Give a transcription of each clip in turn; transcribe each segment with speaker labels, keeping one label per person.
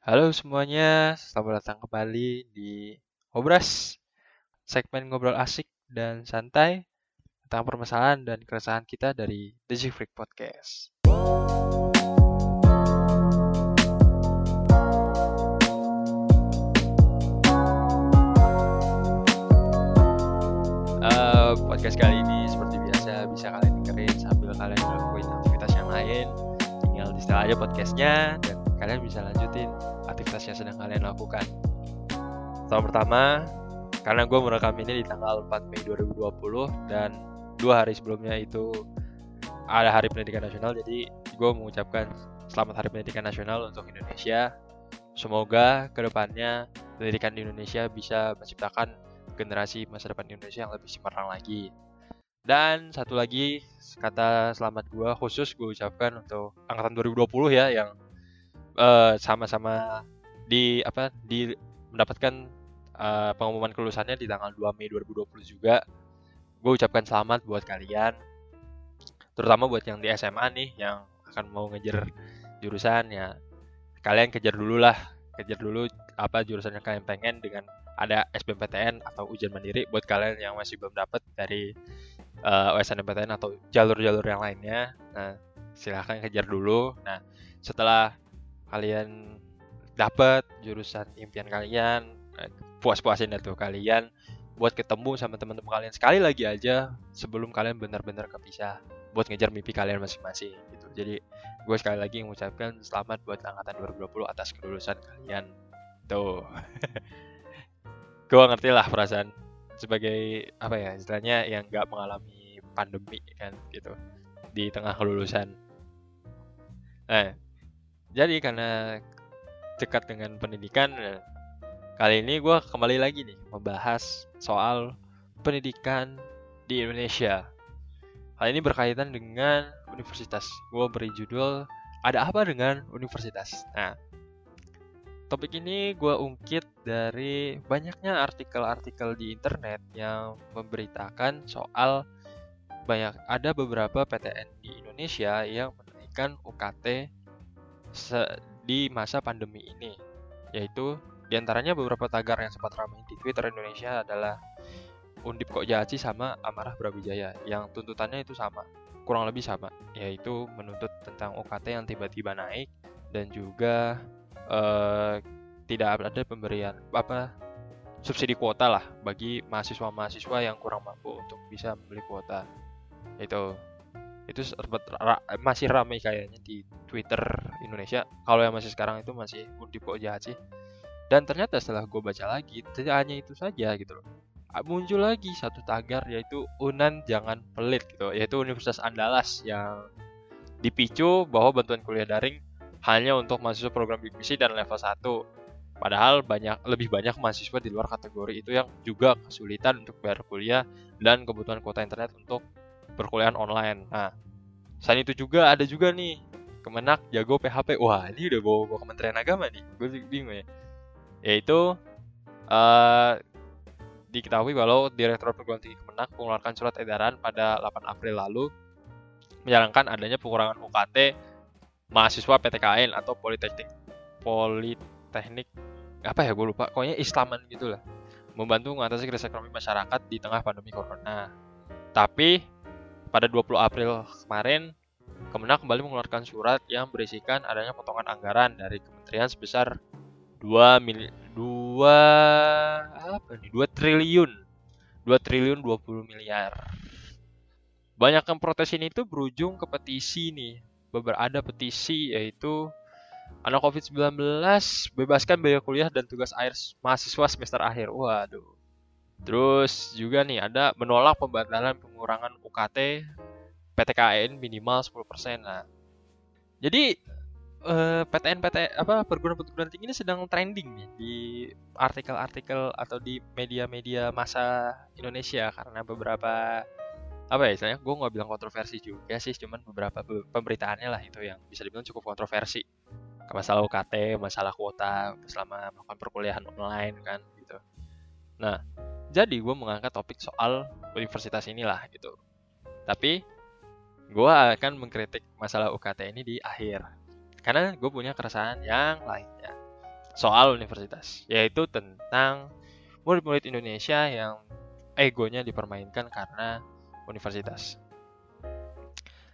Speaker 1: Halo semuanya, selamat datang kembali di Ngobras, segmen ngobrol asik dan santai tentang permasalahan dan keresahan kita dari The G Freak Podcast. Uh, podcast kali ini seperti biasa bisa kalian dengerin sambil kalian ngelakuin aktivitas yang lain. Tinggal di aja podcastnya dan kalian bisa lanjutin aktivitas yang sedang kalian lakukan. Tahun pertama, karena gue merekam ini di tanggal 4 Mei 2020 dan dua hari sebelumnya itu ada Hari Pendidikan Nasional, jadi gue mengucapkan Selamat Hari Pendidikan Nasional untuk Indonesia. Semoga ke depannya pendidikan di Indonesia bisa menciptakan generasi masa depan Indonesia yang lebih cemerlang lagi. Dan satu lagi kata selamat gue khusus gue ucapkan untuk angkatan 2020 ya yang sama sama-sama di apa di mendapatkan uh, pengumuman kelulusannya di tanggal 2 Mei 2020 juga. Gue ucapkan selamat buat kalian. Terutama buat yang di SMA nih yang akan mau ngejar jurusan ya. Kalian kejar dulu lah, kejar dulu apa jurusan yang kalian pengen dengan ada SBMPTN atau ujian mandiri buat kalian yang masih belum dapat dari uh, eh, USNMPTN atau jalur-jalur yang lainnya. Nah, silahkan kejar dulu. Nah, setelah kalian dapat jurusan impian kalian, eh, puas-puasin itu kalian buat ketemu sama teman-teman kalian sekali lagi aja sebelum kalian benar-benar kepisah buat ngejar mimpi kalian masing-masing gitu. Jadi gue sekali lagi mengucapkan selamat buat angkatan 2020 atas kelulusan kalian. Tuh. gue ngerti lah perasaan sebagai apa ya istilahnya yang nggak mengalami pandemi kan gitu di tengah kelulusan. Nah, jadi karena dekat dengan pendidikan, nah, kali ini gue kembali lagi nih membahas soal pendidikan di Indonesia. Hal ini berkaitan dengan universitas. Gue beri judul "Ada apa dengan universitas?". Nah, Topik ini gue ungkit dari banyaknya artikel-artikel di internet yang memberitakan soal banyak ada beberapa PTN di Indonesia yang menaikkan UKT di masa pandemi ini, yaitu di antaranya beberapa tagar yang sempat ramai di Twitter Indonesia adalah Undip Kok Jaci sama Amarah Brawijaya yang tuntutannya itu sama, kurang lebih sama, yaitu menuntut tentang UKT yang tiba-tiba naik dan juga uh, tidak ada pemberian apa subsidi kuota lah bagi mahasiswa-mahasiswa yang kurang mampu untuk bisa membeli kuota. Itu itu ra masih ramai kayaknya di Twitter Indonesia. Kalau yang masih sekarang itu masih kok jahat sih. Dan ternyata setelah gue baca lagi tidak hanya itu saja gitu loh. Muncul lagi satu tagar yaitu Unan jangan pelit gitu. Yaitu Universitas Andalas yang dipicu bahwa bantuan kuliah daring hanya untuk mahasiswa program bimbisi dan level 1. Padahal banyak lebih banyak mahasiswa di luar kategori itu yang juga kesulitan untuk bayar kuliah dan kebutuhan kuota internet untuk perkuliahan online. Nah, selain itu juga ada juga nih Kemenak jago PHP. Wah, ini udah bawa, bawa Kementerian Agama nih. Gue bingung ya. Yaitu uh, diketahui kalau Direktur Perguruan Tinggi Kemenak mengeluarkan surat edaran pada 8 April lalu menyarankan adanya pengurangan UKT mahasiswa PTKN atau Politeknik Politeknik apa ya gue lupa pokoknya Islaman gitu lah membantu mengatasi krisis ekonomi masyarakat di tengah pandemi corona tapi pada 20 April kemarin Kemenak kembali mengeluarkan surat yang berisikan adanya potongan anggaran dari kementerian sebesar 2 mil 2 apa nih 2 triliun 2 triliun 20 miliar banyak yang protes ini tuh berujung ke petisi nih ada petisi yaitu anak COVID-19 bebaskan biaya kuliah dan tugas akhir mahasiswa semester akhir. Waduh. Terus juga nih ada menolak pembatalan pengurangan UKT PTKN minimal 10%. Nah. Jadi eh, PTN PT apa perguruan-perguruan tinggi ini sedang trending nih di artikel-artikel atau di media-media masa Indonesia karena beberapa apa ya istilahnya gue nggak bilang kontroversi juga sih cuman beberapa pemberitaannya lah itu yang bisa dibilang cukup kontroversi masalah UKT masalah kuota selama melakukan perkuliahan online kan gitu nah jadi gue mengangkat topik soal universitas inilah gitu. Tapi gue akan mengkritik masalah UKT ini di akhir. Karena gue punya keresahan yang lainnya. Soal universitas, yaitu tentang murid-murid Indonesia yang egonya dipermainkan karena universitas.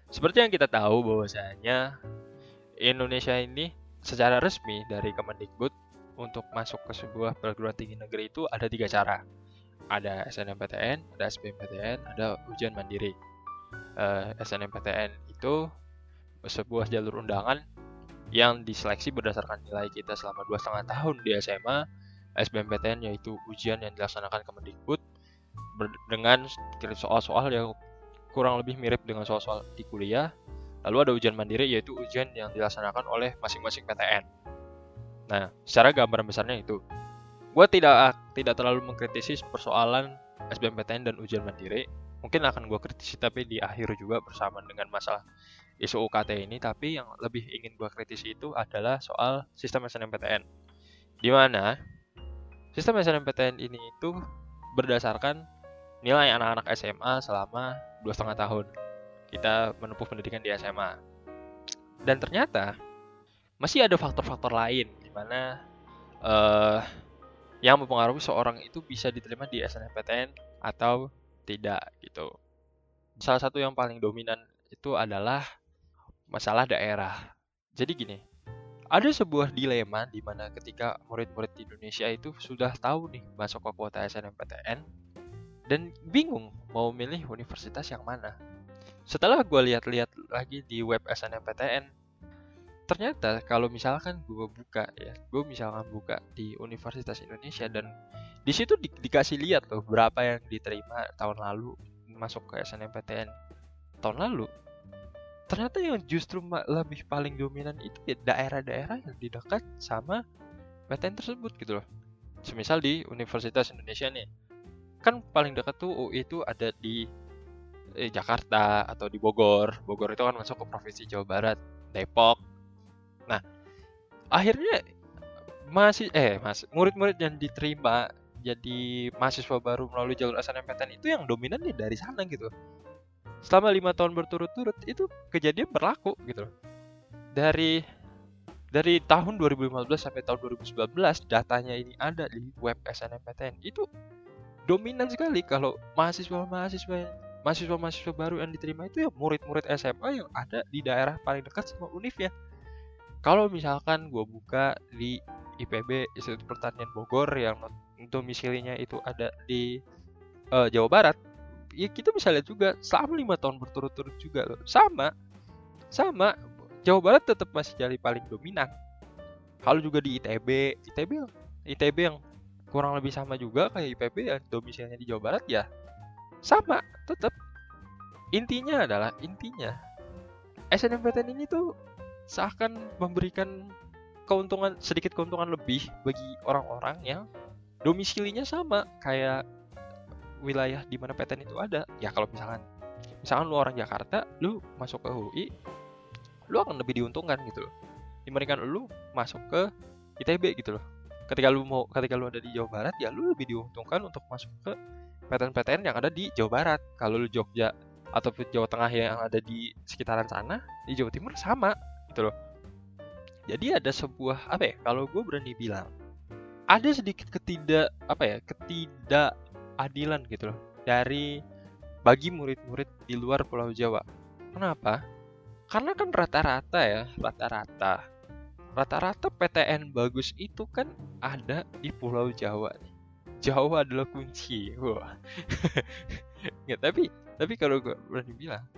Speaker 1: Seperti yang kita tahu bahwasanya Indonesia ini secara resmi dari Kemendikbud untuk masuk ke sebuah perguruan tinggi negeri itu ada tiga cara. Ada SNMPTN, ada SBMPTN, ada ujian mandiri. Uh, eh, SNMPTN itu sebuah jalur undangan yang diseleksi berdasarkan nilai kita selama dua setengah tahun di SMA. SBMPTN yaitu ujian yang dilaksanakan Kemendikbud dengan soal-soal yang kurang lebih mirip dengan soal-soal di kuliah. Lalu ada ujian mandiri yaitu ujian yang dilaksanakan oleh masing-masing PTN. Nah, secara gambaran besarnya itu. Gue tidak tidak terlalu mengkritisi persoalan SBMPTN dan ujian mandiri. Mungkin akan gue kritisi tapi di akhir juga bersama dengan masalah isu UKT ini. Tapi yang lebih ingin gue kritisi itu adalah soal sistem SNMPTN. Di mana sistem SNMPTN ini itu berdasarkan nilai anak-anak SMA selama dua setengah tahun kita menempuh pendidikan di SMA. Dan ternyata masih ada faktor-faktor lain di mana uh, yang mempengaruhi seorang itu bisa diterima di SNMPTN atau tidak gitu. Salah satu yang paling dominan itu adalah masalah daerah. Jadi gini, ada sebuah dilema di mana ketika murid-murid di Indonesia itu sudah tahu nih masuk ke kuota SNMPTN dan bingung mau milih universitas yang mana. Setelah gue lihat-lihat lagi di web SNMPTN, ternyata kalau misalkan gue buka ya, gue misalkan buka di Universitas Indonesia dan di situ di, dikasih lihat tuh berapa yang diterima tahun lalu masuk ke SNMPTN tahun lalu ternyata yang justru lebih paling dominan itu ya daerah-daerah yang di dekat sama PTN tersebut gitu loh. Semisal di Universitas Indonesia nih, kan paling dekat tuh UI itu ada di eh, Jakarta atau di Bogor. Bogor itu kan masuk ke provinsi Jawa Barat, Depok. Akhirnya masih eh mas murid-murid yang diterima jadi mahasiswa baru melalui jalur SNMPTN itu yang dominan nih dari sana gitu. Selama lima tahun berturut-turut itu kejadian berlaku gitu. Dari dari tahun 2015 sampai tahun 2019 datanya ini ada di web SNMPTN itu dominan sekali kalau mahasiswa-mahasiswa mahasiswa-mahasiswa baru yang diterima itu ya murid-murid SMA yang ada di daerah paling dekat sama univ ya. Kalau misalkan gue buka di IPB Institut Pertanian Bogor yang domisilinya itu ada di uh, Jawa Barat, ya kita bisa lihat juga selama lima tahun berturut-turut juga loh. Sama, sama Jawa Barat tetap masih jadi paling dominan. Kalau juga di ITB, ITB, ITB yang kurang lebih sama juga kayak IPB yang domisilinya di Jawa Barat ya sama tetap intinya adalah intinya SNMPTN ini tuh seakan memberikan keuntungan sedikit keuntungan lebih bagi orang-orang yang domisilinya sama. Kayak wilayah di mana PTN itu ada. Ya kalau misalkan misalkan lu orang Jakarta lu masuk ke UI lu akan lebih diuntungkan gitu loh. Dibandingkan lu masuk ke ITB gitu loh. Ketika lu mau ketika lu ada di Jawa Barat ya lu lebih diuntungkan untuk masuk ke PTN-PTN yang ada di Jawa Barat. Kalau lu Jogja ataupun Jawa Tengah yang ada di sekitaran sana di Jawa Timur sama gitu loh jadi ada sebuah apa ya kalau gue berani bilang ada sedikit ketidak apa ya ketidakadilan gitu loh dari bagi murid-murid di luar Pulau Jawa kenapa karena kan rata-rata ya rata-rata rata-rata PTN bagus itu kan ada di Pulau Jawa. Jawa adalah kunci. Wah. Nggak, tapi tapi kalau gue berani bilang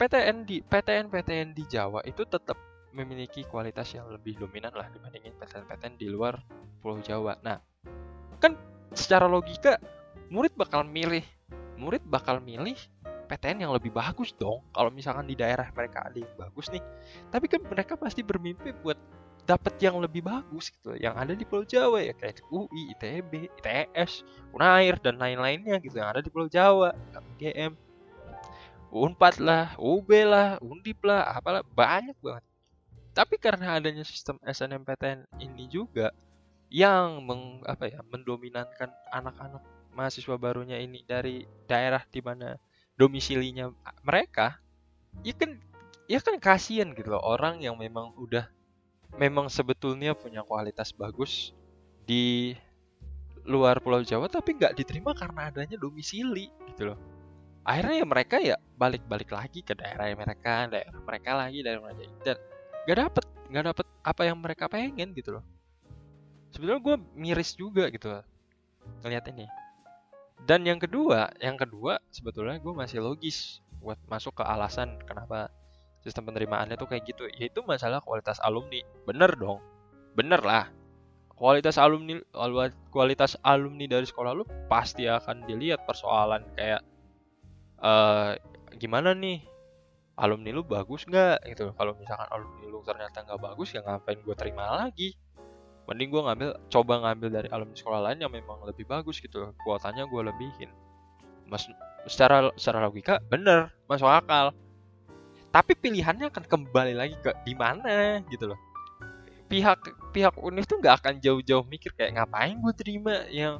Speaker 1: PTN di PTN PTN di Jawa itu tetap memiliki kualitas yang lebih dominan lah dibandingin PTN-PTN di luar Pulau Jawa. Nah, kan secara logika murid bakal milih murid bakal milih PTN yang lebih bagus dong kalau misalkan di daerah mereka ada yang bagus nih tapi kan mereka pasti bermimpi buat dapat yang lebih bagus gitu yang ada di Pulau Jawa ya kayak UI, ITB, ITS, Unair dan lain-lainnya gitu yang ada di Pulau Jawa, GM, Unpad lah, UB lah, Undip lah, apalah banyak banget. Tapi karena adanya sistem SNMPTN ini juga yang meng, apa ya mendominankan anak-anak mahasiswa barunya ini dari daerah di mana domisilinya mereka, ya kan ya kan kasihan gitu loh orang yang memang udah memang sebetulnya punya kualitas bagus di luar Pulau Jawa tapi nggak diterima karena adanya domisili gitu loh akhirnya ya mereka ya balik-balik lagi ke daerah mereka daerah mereka lagi daerah mereka dan nggak dapet nggak dapet apa yang mereka pengen gitu loh. Sebenarnya gue miris juga gitu ngeliat ini. Dan yang kedua yang kedua sebetulnya gue masih logis buat masuk ke alasan kenapa sistem penerimaannya tuh kayak gitu. Yaitu masalah kualitas alumni. Bener dong. Bener lah. Kualitas alumni kualitas alumni dari sekolah lu pasti akan dilihat persoalan kayak uh, gimana nih? Alumni lu bagus nggak? Gitu. Kalau misalkan alumni lu ternyata nggak bagus ya ngapain gue terima lagi? Mending gue ngambil coba ngambil dari alumni sekolah lain yang memang lebih bagus gitu. Kuotanya gue lebihin. Mas secara secara logika bener. Masuk akal. Tapi pilihannya akan kembali lagi ke di mana gitu loh. Pihak pihak univ tuh nggak akan jauh-jauh mikir kayak ngapain gue terima yang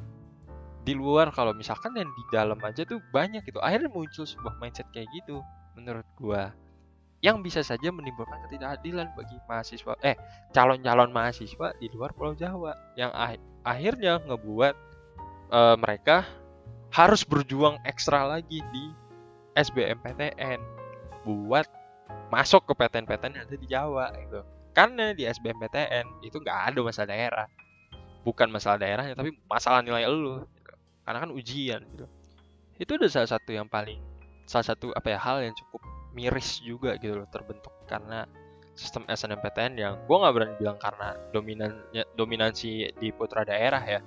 Speaker 1: di luar kalau misalkan yang di dalam aja tuh banyak gitu. Akhirnya muncul sebuah mindset kayak gitu menurut gua. Yang bisa saja menimbulkan ketidakadilan bagi mahasiswa eh calon-calon mahasiswa di luar Pulau Jawa. Yang ah akhirnya ngebuat uh, mereka harus berjuang ekstra lagi di SBMPTN buat masuk ke PTN-PTN yang ada di Jawa gitu. Karena di SBMPTN itu nggak ada masalah daerah. Bukan masalah daerahnya tapi masalah nilai lu karena kan ujian gitu. Itu udah salah satu yang paling salah satu apa ya hal yang cukup miris juga gitu loh terbentuk karena sistem SNMPTN yang gue nggak berani bilang karena dominannya dominansi di putra daerah ya.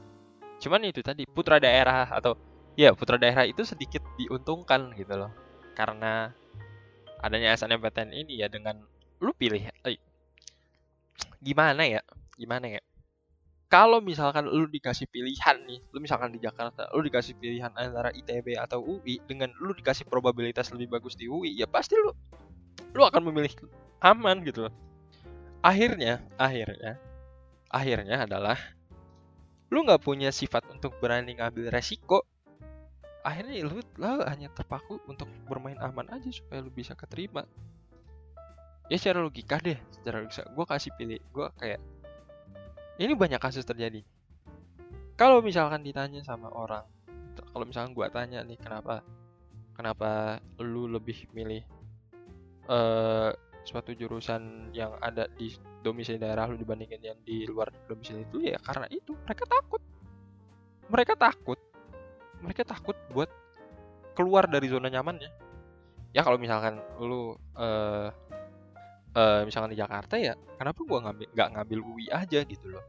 Speaker 1: Cuman itu tadi putra daerah atau ya putra daerah itu sedikit diuntungkan gitu loh. Karena adanya SNMPTN ini ya dengan lu pilih eh, gimana ya gimana ya kalau misalkan lu dikasih pilihan nih, lu misalkan di Jakarta, lu dikasih pilihan antara ITB atau UI dengan lu dikasih probabilitas lebih bagus di UI, ya pasti lu lu akan memilih aman gitu loh. Akhirnya, akhirnya, akhirnya adalah lu nggak punya sifat untuk berani ngambil resiko. Akhirnya lu, lu hanya terpaku untuk bermain aman aja supaya lu bisa keterima. Ya secara logika deh, secara logika, gue kasih pilih, gue kayak ini banyak kasus terjadi. Kalau misalkan ditanya sama orang kalau misalkan gua tanya nih kenapa kenapa lu lebih milih uh, suatu jurusan yang ada di domisili daerah lu dibandingin yang di luar domisili itu? Ya karena itu. Mereka takut. Mereka takut. Mereka takut buat keluar dari zona nyamannya ya. Kalau misalkan lu uh, uh, misalkan di Jakarta ya kenapa gua ngambil nggak ngambil UI aja gitu loh.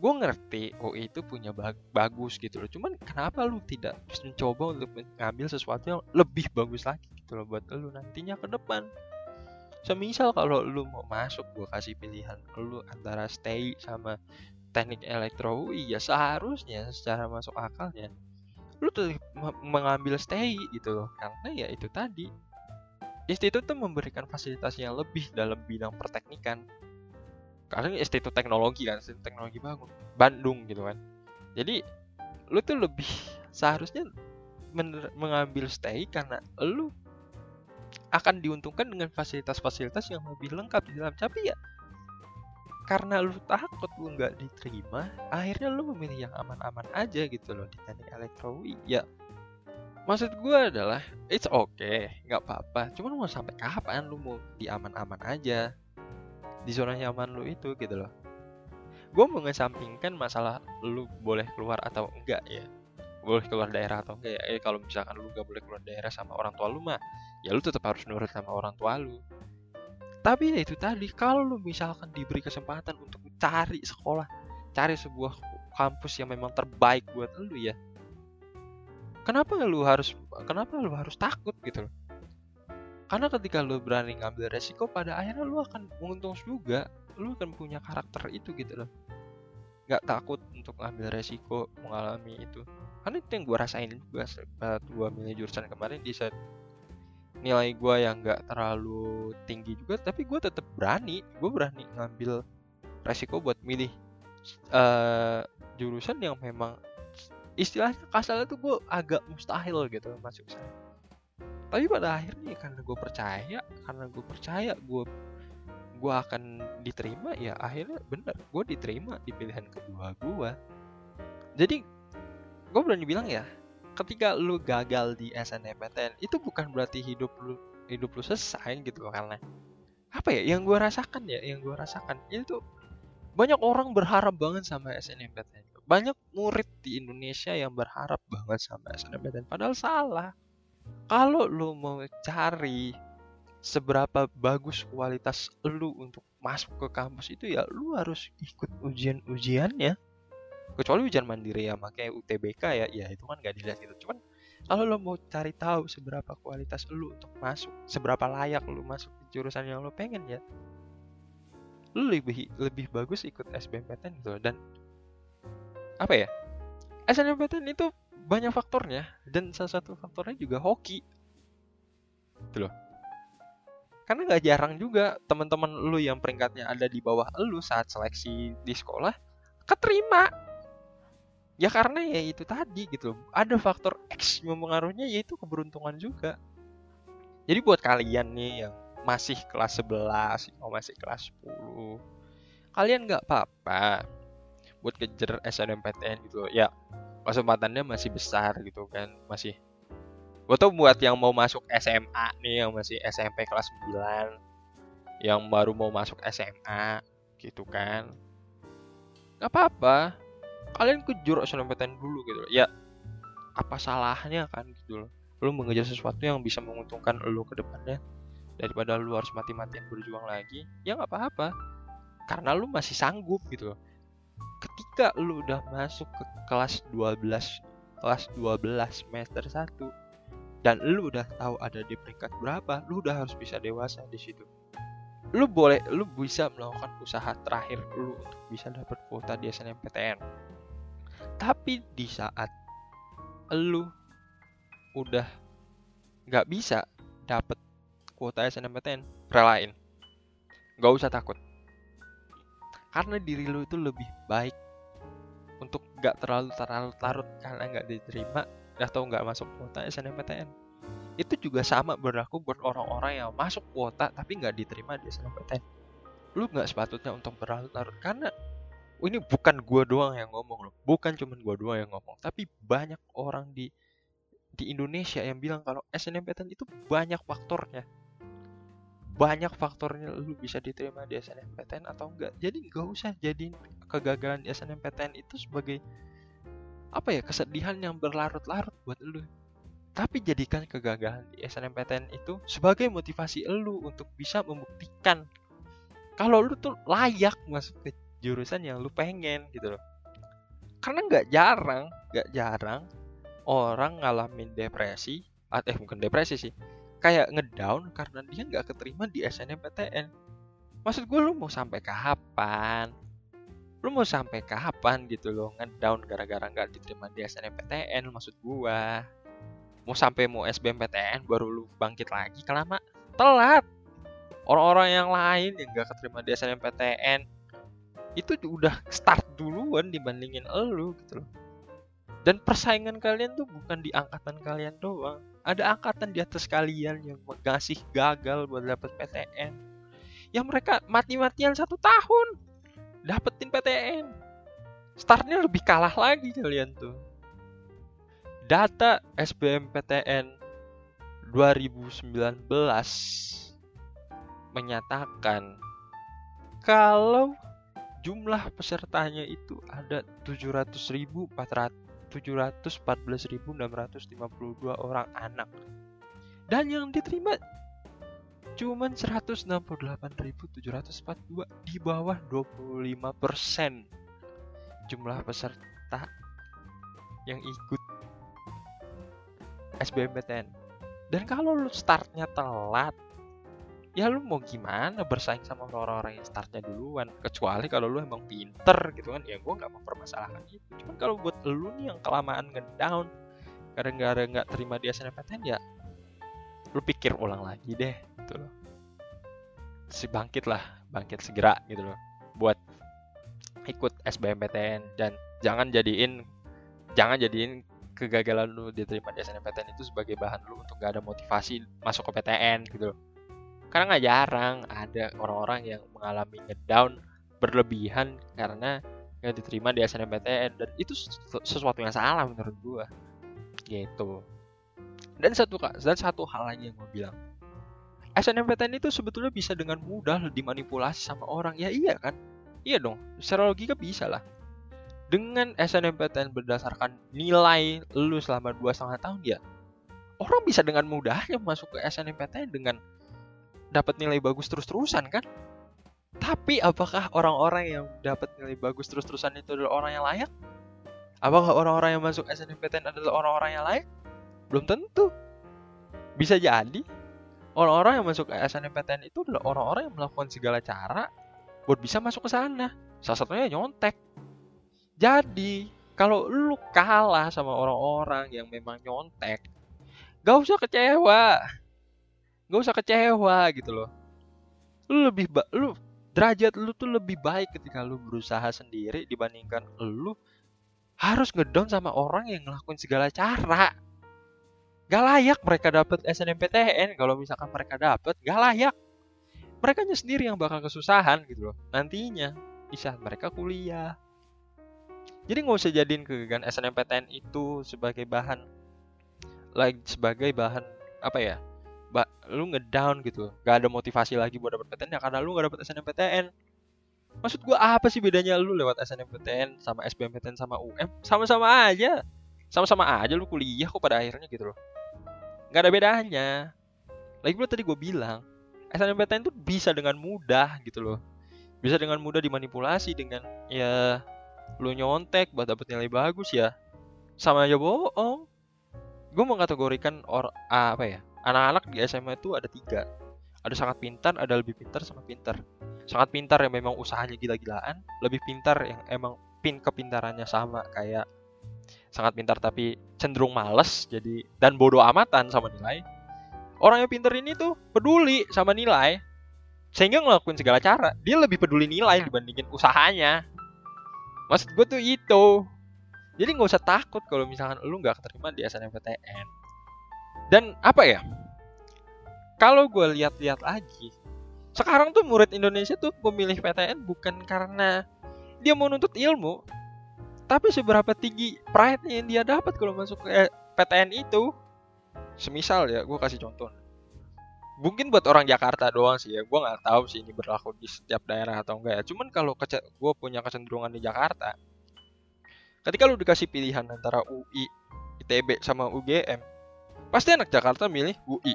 Speaker 1: Gue ngerti UI itu punya bag bagus gitu loh cuman kenapa lu tidak mencoba untuk mengambil sesuatu yang lebih bagus lagi gitu loh buat lu nantinya ke depan? Semisal kalau lu mau masuk gue kasih pilihan lu antara stay sama teknik elektro UI ya seharusnya secara masuk akalnya lu tuh mengambil stay gitu loh. Karena ya itu tadi institut tuh memberikan fasilitas yang lebih dalam bidang perteknikan. Karena institut teknologi kan institut teknologi bangun Bandung gitu kan. Jadi lu tuh lebih seharusnya mengambil stay karena lu akan diuntungkan dengan fasilitas-fasilitas yang lebih lengkap di dalam. Tapi ya karena lu takut lu nggak diterima akhirnya lu memilih yang aman-aman aja gitu loh di teknik elektro ya maksud gue adalah it's okay nggak apa-apa. Cuman mau sampai kapan lu mau di aman-aman aja? Di zona nyaman lu itu gitu loh. Gue mengesampingkan masalah lu boleh keluar atau enggak ya. Boleh keluar daerah atau enggak ya. Eh, kalau misalkan lu gak boleh keluar daerah sama orang tua lu mah ya lu tetap harus nurut sama orang tua lu. Tapi ya itu tadi kalau lu misalkan diberi kesempatan untuk cari sekolah cari sebuah kampus yang memang terbaik buat lu ya kenapa lu harus kenapa lu harus takut gitu loh? Karena ketika lu berani ngambil resiko pada akhirnya lu akan untung juga. Lu akan punya karakter itu gitu loh. Nggak takut untuk ngambil resiko mengalami itu. Karena itu yang gue rasain juga saat gue milih jurusan kemarin di saat nilai gue yang nggak terlalu tinggi juga tapi gue tetap berani. Gue berani ngambil resiko buat milih uh, jurusan yang memang istilahnya kasarnya tuh gue agak mustahil gitu masuk sana. Tapi pada akhirnya karena gue percaya karena gue percaya gue gue akan diterima ya akhirnya bener gue diterima di pilihan kedua gue jadi gue berani bilang ya ketika lu gagal di SNMPTN itu bukan berarti hidup lu hidup lu selesai gitu karena apa ya yang gue rasakan ya yang gue rasakan itu banyak orang berharap banget sama SNMPTN banyak murid di Indonesia yang berharap banget sama SNMPTN padahal salah. Kalau lu mau cari seberapa bagus kualitas lu untuk masuk ke kampus itu ya lu harus ikut ujian-ujiannya kecuali ujian mandiri ya makanya UTBK ya. Ya itu kan gak dilihat gitu. Cuman kalau lo mau cari tahu seberapa kualitas lu untuk masuk seberapa layak lu masuk ke jurusan yang lo pengen ya lu lebih lebih bagus ikut SBMPTN gitu. Dan apa ya? SNMPTN itu banyak faktornya dan salah satu faktornya juga hoki. Gitu loh. Karena nggak jarang juga teman-teman lu yang peringkatnya ada di bawah lu saat seleksi di sekolah keterima. Ya karena ya itu tadi gitu ada faktor X mempengaruhinya yaitu keberuntungan juga. Jadi buat kalian nih yang masih kelas 11 atau masih kelas 10 kalian nggak apa-apa buat kejar SNMPTN gitu. Ya kesempatannya masih besar gitu kan masih. Gue tuh buat yang mau masuk SMA nih yang masih SMP kelas 9 yang baru mau masuk SMA gitu kan. Nggak apa-apa. Kalian ke jurusan SNMPTN dulu gitu. Ya apa salahnya kan gitu loh. Lu mengejar sesuatu yang bisa menguntungkan lu ke depannya daripada lu harus mati-matian berjuang lagi ya nggak apa-apa. Karena lu masih sanggup gitu ketika lu udah masuk ke kelas 12 kelas 12 semester 1 dan lu udah tahu ada di peringkat berapa, lu udah harus bisa dewasa di situ. Lu boleh, lu bisa melakukan usaha terakhir lu untuk bisa dapat kuota di SNMPTN. Tapi di saat lu udah nggak bisa dapat kuota SNMPTN, relain. Gak usah takut. Karena diri lu itu lebih baik untuk gak terlalu terlalu larut karena nggak diterima atau nggak masuk kuota SNMPTN itu juga sama berlaku buat orang-orang yang masuk kuota tapi nggak diterima di SNMPTN lu nggak sepatutnya untuk berlarut-larut karena ini bukan gua doang yang ngomong loh bukan cuma gua doang yang ngomong tapi banyak orang di di Indonesia yang bilang kalau SNMPTN itu banyak faktornya banyak faktornya lu bisa diterima di SNMPTN atau enggak. Jadi nggak usah jadi kegagalan di SNMPTN itu sebagai apa ya kesedihan yang berlarut-larut buat lu. Tapi jadikan kegagalan di SNMPTN itu sebagai motivasi lu untuk bisa membuktikan kalau lu tuh layak masuk ke jurusan yang lu pengen gitu loh. Karena nggak jarang nggak jarang orang ngalamin depresi eh bukan depresi sih kayak ngedown karena dia nggak keterima di SNMPTN maksud gue lu mau sampai kapan? Lu mau sampai kapan gitu loh ngedown gara-gara nggak diterima di SNMPTN maksud gua? Mau sampai mau SBMPTN baru lu bangkit lagi kelama? Telat! Orang-orang yang lain yang gak keterima di SNMPTN itu udah start duluan dibandingin elu gitu loh. Dan persaingan kalian tuh bukan di angkatan kalian doang ada angkatan di atas kalian yang ngasih gagal buat dapet PTN yang mereka mati-matian satu tahun dapetin PTN startnya lebih kalah lagi kalian tuh. Data SBMPTN 2019 menyatakan kalau jumlah pesertanya itu ada 700.400 714.652 orang anak dan yang diterima cuman 168.742 di bawah 25% jumlah peserta yang ikut SBMPTN. Dan kalau lu startnya telat, ya lu mau gimana bersaing sama orang-orang yang startnya duluan? Kecuali kalau lu emang pinter gitu kan. Ya gue nggak mempermasalahkan itu. Cuman kalau buat lu nih yang kelamaan ngedown gara-gara nggak terima di SNMPTN ya lu pikir ulang lagi deh gitu loh. Si bangkit lah bangkit segera gitu loh. Buat ikut SBMPTN dan jangan jadiin jangan jadiin kegagalan lu diterima di SNMPTN itu sebagai bahan lu untuk gak ada motivasi masuk ke PTN gitu loh karena nggak jarang ada orang-orang yang mengalami ngedown berlebihan karena nggak diterima di SNMPTN dan itu sesuatu yang salah menurut gua. Gitu. Dan satu dan satu hal lagi yang gue bilang. SNMPTN itu sebetulnya bisa dengan mudah dimanipulasi sama orang. Ya iya kan? Iya dong. Secara logika bisa lah. Dengan SNMPTN berdasarkan nilai lu selama dua setengah tahun ya orang bisa dengan mudahnya masuk ke SNMPTN dengan dapat nilai bagus terus-terusan kan tapi apakah orang-orang yang dapat nilai bagus terus-terusan itu adalah orang yang layak apakah orang-orang yang masuk SNMPTN adalah orang-orang yang layak belum tentu. Bisa jadi orang-orang yang masuk SNMPTN itu adalah orang-orang yang melakukan segala cara buat bisa masuk ke sana. Salah satunya nyontek. Jadi, kalau lu kalah sama orang-orang yang memang nyontek, gak usah kecewa. Gak usah kecewa gitu loh. Lu lebih ba lu derajat lu tuh lebih baik ketika lu berusaha sendiri dibandingkan lu harus ngedown sama orang yang ngelakuin segala cara. Gak layak mereka dapat SNMPTN kalau misalkan mereka dapat gak layak. Mereka sendiri yang bakal kesusahan gitu loh. Nantinya bisa mereka kuliah. Jadi nggak usah jadiin kegagalan SNMPTN itu sebagai bahan like sebagai bahan apa ya? Lu ngedown gitu. Gak ada motivasi lagi buat dapet PTN ya karena lu gak dapet SNMPTN. Maksud gua apa sih bedanya lu lewat SNMPTN sama SBMPTN sama UM? Sama-sama aja. Sama-sama aja lu kuliah kok pada akhirnya gitu loh nggak ada bedanya lagi pula tadi gue bilang SNMPTN itu bisa dengan mudah gitu loh bisa dengan mudah dimanipulasi dengan ya lu nyontek buat dapet nilai bagus ya sama aja bohong gue mengkategorikan or apa ya anak-anak di SMA itu ada tiga. Ada sangat pintar ada lebih pintar sama pintar. Sangat pintar yang memang usahanya gila-gilaan lebih pintar yang emang pin kepintarannya sama kayak sangat pintar tapi cenderung males jadi dan bodoh amatan sama nilai. Orang yang pintar ini tuh peduli sama nilai sehingga ngelakuin segala cara. Dia lebih peduli nilai dibandingin usahanya. Maksud gue tuh itu. Jadi nggak usah takut kalau misalkan lu nggak keterima di SNMPTN dan apa ya? Kalau gue lihat-lihat lagi sekarang tuh murid Indonesia tuh memilih PTN bukan karena dia mau nuntut ilmu tapi seberapa tinggi pride yang dia dapat kalau masuk ke PTN itu. Semisal ya gue kasih contoh. Mungkin buat orang Jakarta doang sih ya gue nggak tahu sih ini berlaku di setiap daerah atau enggak ya. Cuman kalau gue punya kecenderungan di Jakarta ketika lu dikasih pilihan antara UI ITB sama UGM pasti anak Jakarta milih UI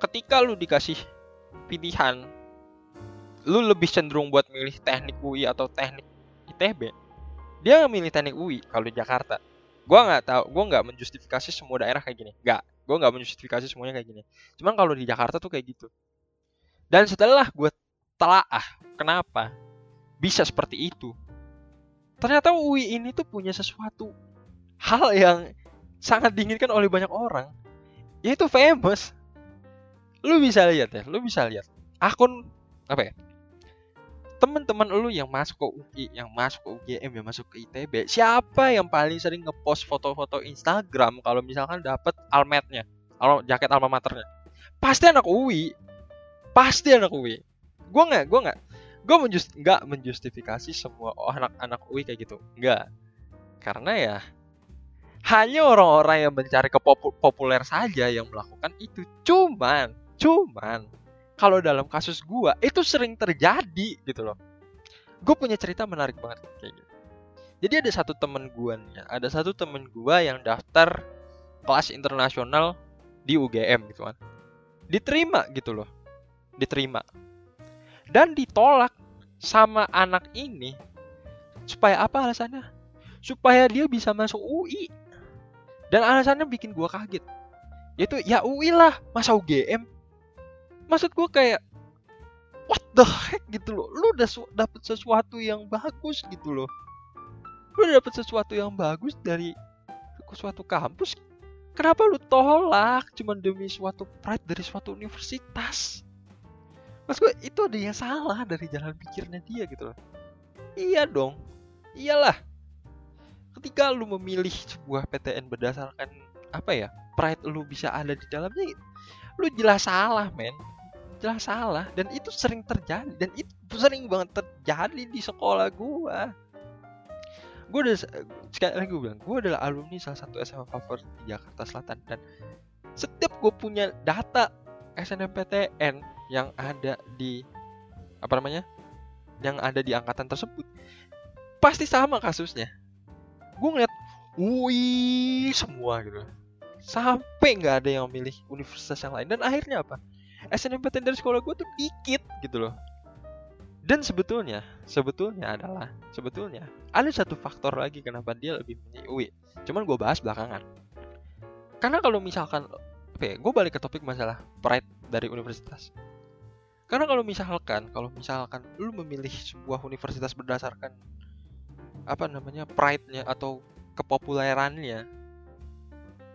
Speaker 1: ketika lu dikasih pilihan lu lebih cenderung buat milih teknik UI atau teknik ITB dia milih teknik UI kalau di Jakarta. Gue nggak tahu gue nggak menjustifikasi semua daerah kayak gini. Nggak gue nggak menjustifikasi semuanya kayak gini. Cuman kalau di Jakarta tuh kayak gitu. Dan setelah gue telaah kenapa bisa seperti itu ternyata UI ini tuh punya sesuatu hal yang sangat diinginkan oleh banyak orang yaitu famous lu bisa lihat ya lu bisa lihat akun apa ya teman-teman lu yang masuk ke UI, yang masuk ke UGM, yang masuk ke ITB, siapa yang paling sering ngepost foto-foto Instagram kalau misalkan dapat almetnya, al jaket alma maternya? Pasti anak UI. Pasti anak UI. Gua nggak, gua nggak, gua menjust nggak menjustifikasi semua anak-anak UI kayak gitu. Nggak. Karena ya hanya orang-orang yang mencari kepopuler saja yang melakukan itu. Cuman, cuman kalau dalam kasus gua itu sering terjadi gitu loh. Gue punya cerita menarik banget kayak gitu. Jadi ada satu temen gua nih ada satu temen gua yang daftar kelas internasional di UGM gitu kan. Diterima gitu loh. Diterima. Dan ditolak sama anak ini. Supaya apa alasannya? Supaya dia bisa masuk UI dan alasannya bikin gua kaget. Yaitu ya UI lah masa UGM maksud gue kayak what the heck gitu loh. Lu udah dapet sesuatu yang bagus gitu loh. Lu udah dapet sesuatu yang bagus dari suatu kampus kenapa lu tolak cuma demi suatu pride dari suatu universitas? Maksud gue itu ada yang salah dari jalan pikirnya dia gitu loh. Iya dong. Iyalah ketika lu memilih sebuah PTN berdasarkan apa ya pride lu bisa ada di dalamnya lu jelas salah men. Jelas salah. Dan itu sering terjadi. Dan itu sering banget terjadi di sekolah gua. Gue udah sekali lagi gue bilang gue adalah alumni salah satu SMA favorit di Jakarta Selatan. Dan setiap gue punya data SNMPTN yang ada di apa namanya yang ada di angkatan tersebut pasti sama kasusnya gue ngeliat wih semua gitu sampai nggak ada yang milih universitas yang lain dan akhirnya apa SNMPTN dari sekolah gue tuh dikit gitu loh dan sebetulnya, sebetulnya adalah, sebetulnya ada satu faktor lagi kenapa dia lebih memilih UI. Cuman gue bahas belakangan. Karena kalau misalkan, oke, gue balik ke topik masalah pride dari universitas. Karena kalau misalkan, kalau misalkan lu memilih sebuah universitas berdasarkan apa namanya pride-nya atau kepopulerannya,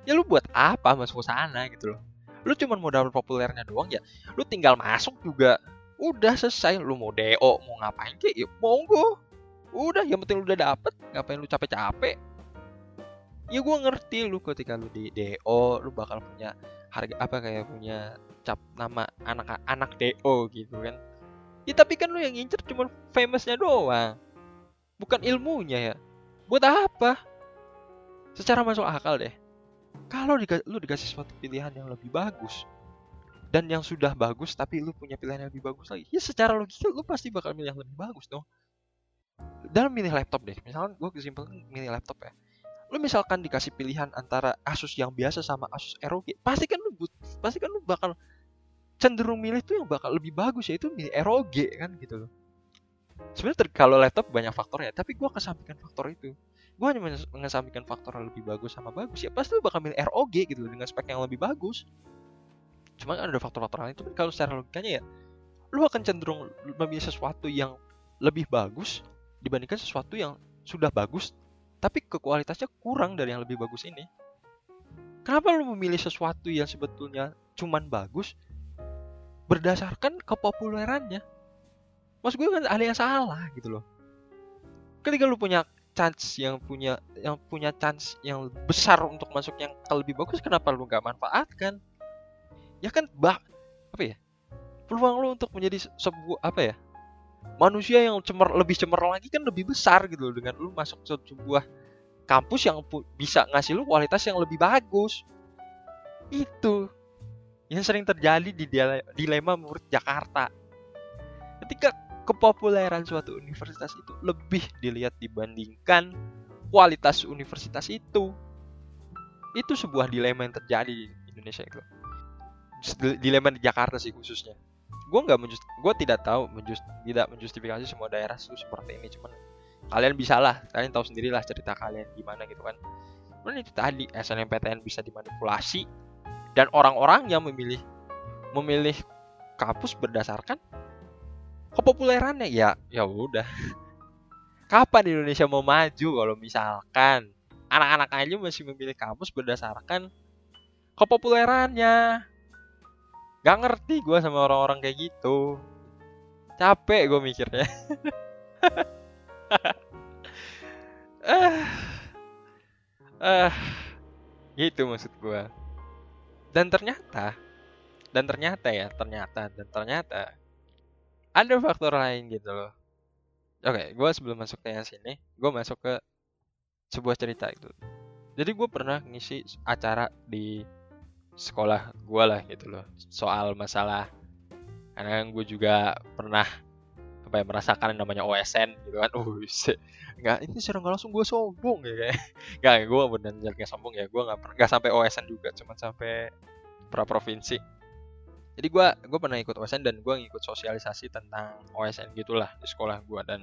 Speaker 1: ya lu buat apa masuk ke sana gitu loh. Lu cuma modal populernya doang ya, lu tinggal masuk juga. Udah selesai lu mau do mau ngapain kek? Ya monggo. Udah yang penting lu udah dapet. Ngapain lu capek-capek? Ya gue ngerti lu ketika lu di do lu bakal punya harga apa kayak punya cap nama anak anak do gitu kan. Ya tapi kan lu yang ngincer cuma famousnya doang bukan ilmunya ya. Buat apa? Secara masuk akal deh. Kalau lu dikasih suatu pilihan yang lebih bagus dan yang sudah bagus tapi lu punya pilihan yang lebih bagus lagi ya secara logika lu pasti bakal milih yang lebih bagus dong. Dalam milih laptop deh misalkan gue kesimpulkan milih laptop ya. Lu misalkan dikasih pilihan antara Asus yang biasa sama Asus ROG pasti kan lu pasti kan lu bakal cenderung milih tuh yang bakal lebih bagus yaitu milih ROG kan gitu loh sebenarnya kalau laptop banyak faktornya tapi gue kesampingkan faktor itu. Gue hanya mengesampingkan faktor yang lebih bagus sama bagus ya pasti lu bakal milih ROG gitu dengan spek yang lebih bagus. Cuma kan ada faktor-faktor lain itu kalau secara logikanya ya lu akan cenderung memilih sesuatu yang lebih bagus dibandingkan sesuatu yang sudah bagus tapi kekualitasnya kurang dari yang lebih bagus ini. Kenapa lu memilih sesuatu yang sebetulnya cuman bagus? Berdasarkan kepopulerannya Mas gue kan ada yang salah gitu loh. Ketika lu punya chance yang punya yang punya chance yang besar untuk masuk yang lebih bagus kenapa lu gak manfaatkan? Ya kan bah apa ya? Peluang lo untuk menjadi sebuah apa ya? Manusia yang cemer lebih cemer lagi kan lebih besar gitu loh dengan lu masuk ke sebuah kampus yang bisa ngasih lu kualitas yang lebih bagus. Itu yang sering terjadi di dilema murid Jakarta. Ketika kepopuleran suatu universitas itu lebih dilihat dibandingkan kualitas universitas itu. Itu sebuah dilema yang terjadi di Indonesia itu dilema di Jakarta sih khususnya. Gue nggak menjust gue tidak tahu menjust tidak menjustifikasi semua daerah itu seperti ini cuman kalian bisa lah kalian tahu sendirilah cerita kalian gimana gitu kan. Cuman itu tadi SNMPTN bisa dimanipulasi dan orang-orang yang memilih memilih kampus berdasarkan kepopulerannya ya ya udah kapan Indonesia mau maju kalau misalkan anak-anak aja masih memilih kampus berdasarkan kepopulerannya Gak ngerti gue sama orang-orang kayak gitu. Capek gue mikirnya. ah, ah, gitu maksud gue. Dan ternyata, dan ternyata ya, ternyata, dan ternyata ada faktor lain gitu loh. Oke, gue sebelum masuk ke yang sini, gue masuk ke sebuah cerita itu. Jadi gue pernah ngisi acara di sekolah gue lah gitu loh soal masalah karena gue juga pernah apa ya merasakan yang namanya OSN gitu kan uh nggak ini secara nggak langsung gue sombong ya kayak nggak gue benar-benar nggak sombong ya gue nggak nggak sampai OSN juga cuma sampai pra provinsi jadi gue gue pernah ikut OSN dan gue ngikut sosialisasi tentang OSN gitulah di sekolah gue dan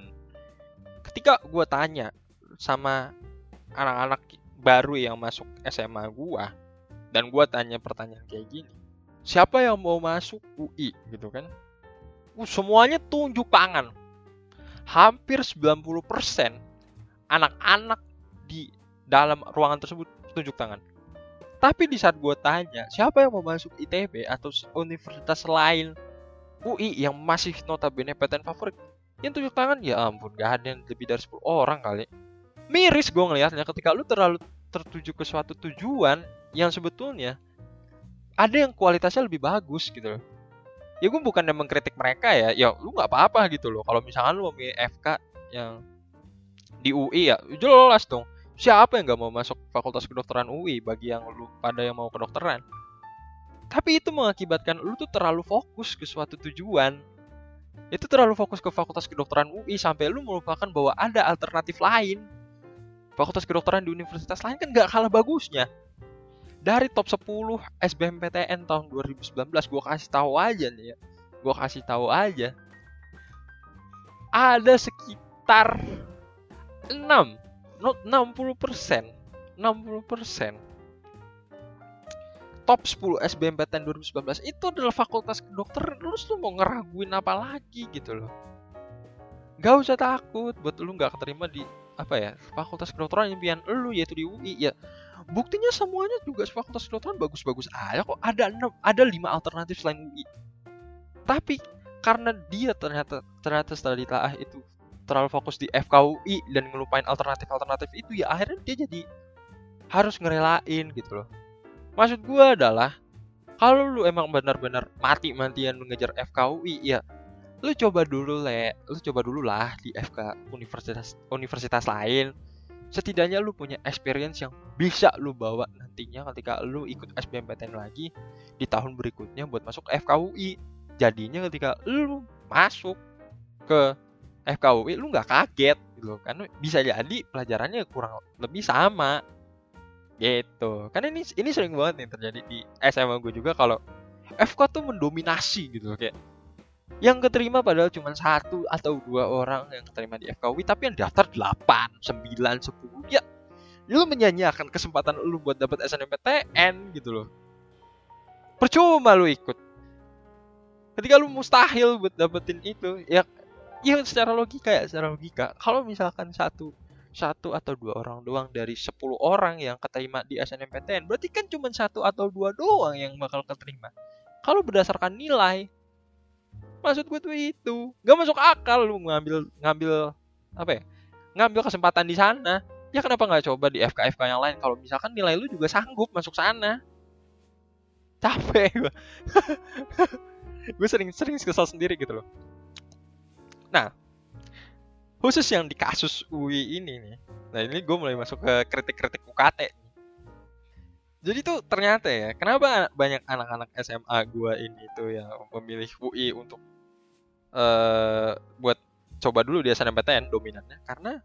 Speaker 1: ketika gue tanya sama anak-anak baru yang masuk SMA gue dan gue tanya pertanyaan kayak gini siapa yang mau masuk UI gitu kan. Uh, semuanya tunjuk tangan. Hampir 90% anak-anak di dalam ruangan tersebut tunjuk tangan tapi di saat gue tanya siapa yang mau masuk ITB atau universitas lain UI yang masih notabene PTN favorit? Yang tunjuk tangan ya ampun gak ada yang lebih dari 10 orang kali. Miris gue ngelihatnya ketika lu terlalu tertuju ke suatu tujuan yang sebetulnya ada yang kualitasnya lebih bagus gitu loh. ya gue bukan yang mengkritik mereka ya ya lu nggak apa-apa gitu loh. Kalau misalkan lu memilih FK yang di UI ya jelas dong siapa yang nggak mau masuk fakultas kedokteran UI bagi yang lu pada yang mau kedokteran? Tapi itu mengakibatkan lu tuh terlalu fokus ke suatu tujuan. Itu terlalu fokus ke fakultas kedokteran UI sampai lu melupakan bahwa ada alternatif lain. Fakultas kedokteran di universitas lain kan nggak kalah bagusnya. Dari top 10 SBMPTN tahun 2019 gue kasih tahu aja nih ya. Gue kasih tahu aja. Ada sekitar 6 not 60 persen 60 persen top 10 SBMPTN 2019 itu adalah fakultas kedokteran. Terus lu mau ngeraguin apa lagi gitu loh. Gak usah takut buat lu nggak keterima di apa ya fakultas kedokteran impian lu yaitu di UI ya. Buktinya semuanya juga fakultas kedokteran bagus-bagus aja kok. Ada enam ada lima alternatif selain UI tapi karena dia ternyata ternyata setelah ditelaah itu terlalu fokus di FKUI dan ngelupain alternatif-alternatif itu ya akhirnya dia jadi harus ngerelain gitu loh maksud gue adalah kalau lu emang benar-benar mati-matian ngejar FKUI ya lu coba dulu le lu coba dulu lah di FK universitas universitas lain setidaknya lu punya experience yang bisa lu bawa nantinya ketika lu ikut SBMPTN lagi di tahun berikutnya buat masuk FKUI. Jadinya ketika lu masuk ke FKUI lu nggak kaget gitu karena bisa jadi pelajarannya kurang lebih sama. Gitu. Karena ini ini sering banget nih terjadi di SMA gue juga kalau FK tuh mendominasi gitu kayak yang keterima padahal cuma satu atau dua orang yang keterima di FKUI tapi yang daftar 8, 9, 10 ya. Lu menyanyiakan kesempatan lu buat dapat SNMPTN gitu loh. Percuma lu ikut. Ketika lu mustahil buat dapetin itu ya ya secara logika ya secara logika. Kalau misalkan satu satu atau dua orang doang dari 10 orang yang keterima di SNMPTN berarti kan cuma satu atau dua doang yang bakal keterima. Kalau berdasarkan nilai maksud gue tuh itu. Gak masuk akal lu ngambil ngambil apa ya ngambil kesempatan di sana. Ya kenapa nggak coba di FK FK yang lain? Kalau misalkan nilai lu juga sanggup masuk sana. Capek gue gue sering sering kesal sendiri gitu loh nah khusus yang di kasus UI ini nih. Nah ini gue mulai masuk ke kritik-kritik UKT jadi tuh ternyata ya kenapa banyak anak-anak SMA gue ini tuh yang memilih UI untuk uh, buat coba dulu di SNMPTN dominannya? Karena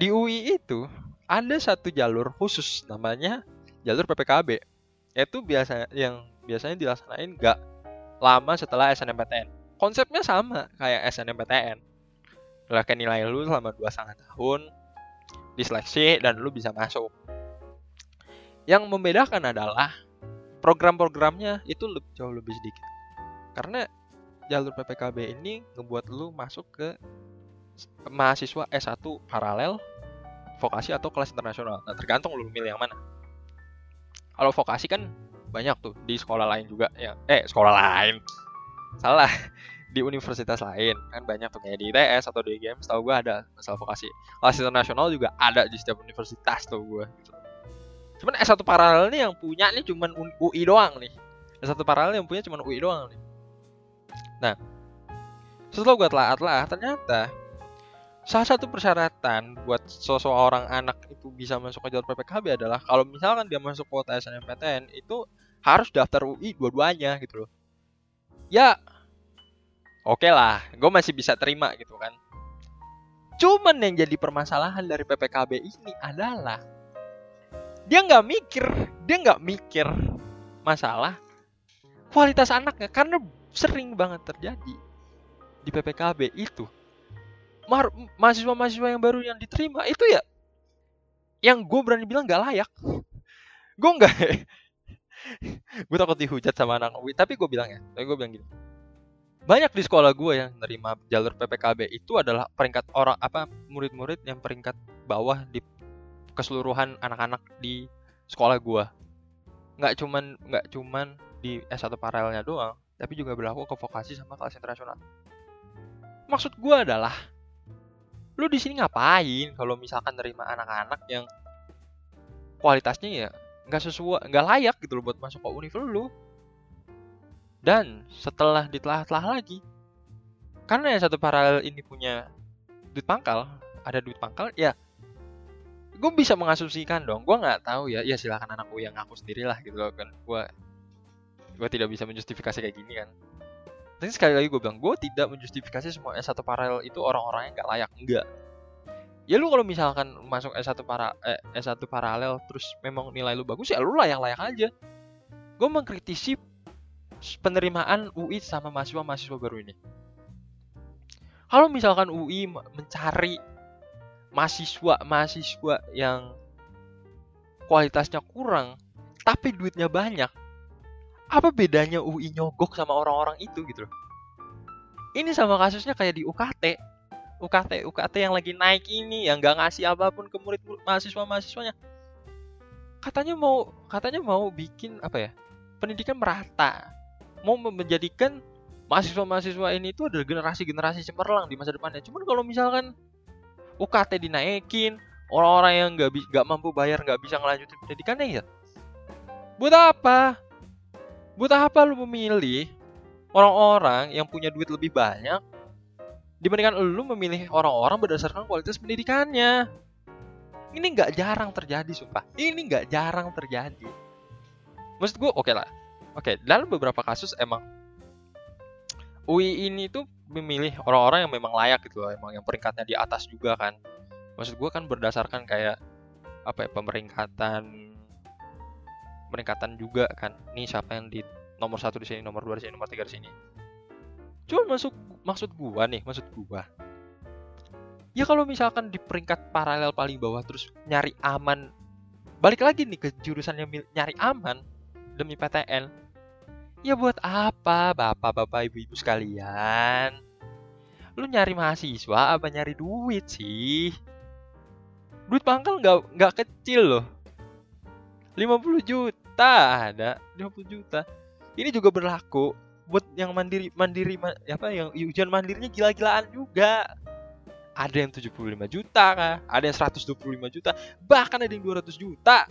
Speaker 1: di UI itu ada satu jalur khusus namanya jalur PPKB yaitu biasa yang biasanya dilaksanain nggak lama setelah SNMPTN konsepnya sama kayak SNMPTN Lakukan nilai lu selama dua setengah tahun diseleksi dan lu bisa masuk yang membedakan adalah program-programnya itu lebih, jauh lebih sedikit karena jalur PPKB ini ngebuat lu masuk ke mahasiswa S1 paralel vokasi atau kelas internasional. Nah, tergantung lu milih yang mana. Kalau vokasi kan banyak tuh di sekolah lain juga ya. Eh, sekolah lain. Salah. Di universitas lain kan banyak tuh kayak di ITS atau di IGM setahu gue ada masalah vokasi. Kelas internasional juga ada di setiap universitas tuh gue gitu. Cuman S1 paralel nih yang punya nih cuman UI doang nih. S1 paralel yang punya cuman UI doang nih. Nah, setelah gue telah-telah ternyata salah satu persyaratan buat seseorang anak itu bisa masuk ke jalur PPKB adalah kalau misalkan dia masuk kuota SNMPTN itu harus daftar UI dua-duanya gitu loh. Ya, oke okay lah, gue masih bisa terima gitu kan. Cuman yang jadi permasalahan dari PPKB ini adalah dia nggak mikir, dia nggak mikir masalah kualitas anaknya karena sering banget terjadi di PPKB itu. Mahasiswa-mahasiswa yang baru yang diterima itu ya yang gue berani bilang gak layak. Gue nggak gue takut dihujat sama anak UI tapi gue bilang ya tapi gue bilang gini banyak di sekolah gue yang nerima jalur PPKB itu adalah peringkat orang apa murid-murid yang peringkat bawah di keseluruhan anak-anak di sekolah gue nggak cuman nggak cuman di S1 paralelnya doang tapi juga berlaku ke vokasi sama kelas internasional. Maksud gue adalah, lu di sini ngapain kalau misalkan nerima anak-anak yang kualitasnya ya nggak sesuai, nggak layak gitu loh buat masuk ke univ lu. Dan setelah ditelah-telah lagi karena yang satu paralel ini punya duit pangkal ada duit pangkal ya gue bisa mengasumsikan dong. Gue nggak tahu ya ya silakan anakku yang aku sendiri lah gitu loh kan. Gue gue tidak bisa menjustifikasi kayak gini kan. Tapi sekali lagi gue bilang gue tidak menjustifikasi semua S1 paralel itu orang-orang yang nggak layak. Enggak ya lu kalau misalkan masuk S1 para eh, S1 paralel terus memang nilai lu bagus ya lu lah yang layak aja. Gue mengkritisi penerimaan UI sama mahasiswa-mahasiswa baru ini. Kalau misalkan UI mencari mahasiswa-mahasiswa yang kualitasnya kurang tapi duitnya banyak apa bedanya UI nyogok sama orang-orang itu gitu? Loh ini sama kasusnya kayak di UKT UKT UKT yang lagi naik ini yang nggak ngasih apa pun ke murid, -murid mahasiswa mahasiswanya katanya mau katanya mau bikin apa ya pendidikan merata mau menjadikan mahasiswa mahasiswa ini itu adalah generasi generasi cemerlang di masa depannya cuman kalau misalkan UKT dinaikin orang-orang yang nggak nggak mampu bayar nggak bisa ngelanjutin pendidikannya ya buat apa buat apa lu memilih orang-orang yang punya duit lebih banyak dibandingkan lu memilih orang-orang berdasarkan kualitas pendidikannya. Ini nggak jarang terjadi, sumpah. Ini nggak jarang terjadi. Maksud gue, oke okay lah. Oke, okay, dalam beberapa kasus emang UI ini tuh memilih orang-orang yang memang layak gitu loh, emang yang peringkatnya di atas juga kan. Maksud gue kan berdasarkan kayak apa ya pemeringkatan peringkatan juga kan. Nih siapa yang di nomor satu di sini, nomor dua di sini, nomor tiga di sini. Cuma masuk maksud gua nih, maksud gua. Ya kalau misalkan di peringkat paralel paling bawah terus nyari aman, balik lagi nih ke jurusan yang nyari aman demi PTN. Ya buat apa, bapak-bapak, ibu-ibu sekalian? Lu nyari mahasiswa apa nyari duit sih? Duit pangkal nggak nggak kecil loh. 50 juta ada, 50 juta. Ini juga berlaku buat yang mandiri mandiri ma, apa yang ujian mandirinya gila-gilaan juga. Ada yang 75 juta kah? Ada yang 125 juta, bahkan ada yang 200 juta.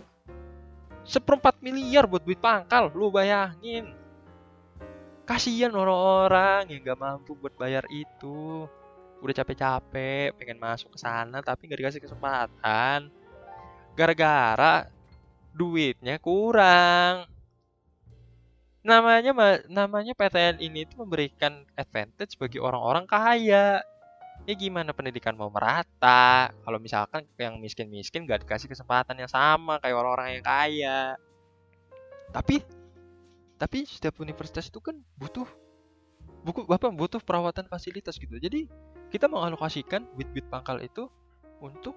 Speaker 1: Seperempat miliar buat duit pangkal, lu bayangin. Kasihan orang-orang yang gak mampu buat bayar itu. Udah capek-capek pengen masuk ke sana tapi gak dikasih kesempatan. Gara-gara duitnya kurang namanya namanya PTN ini itu memberikan advantage bagi orang-orang kaya. Ya gimana pendidikan mau merata kalau misalkan yang miskin-miskin gak dikasih kesempatan yang sama kayak orang-orang yang kaya. Tapi tapi setiap universitas itu kan butuh buku bapak butuh perawatan fasilitas gitu. Jadi kita mengalokasikan bit-bit pangkal itu untuk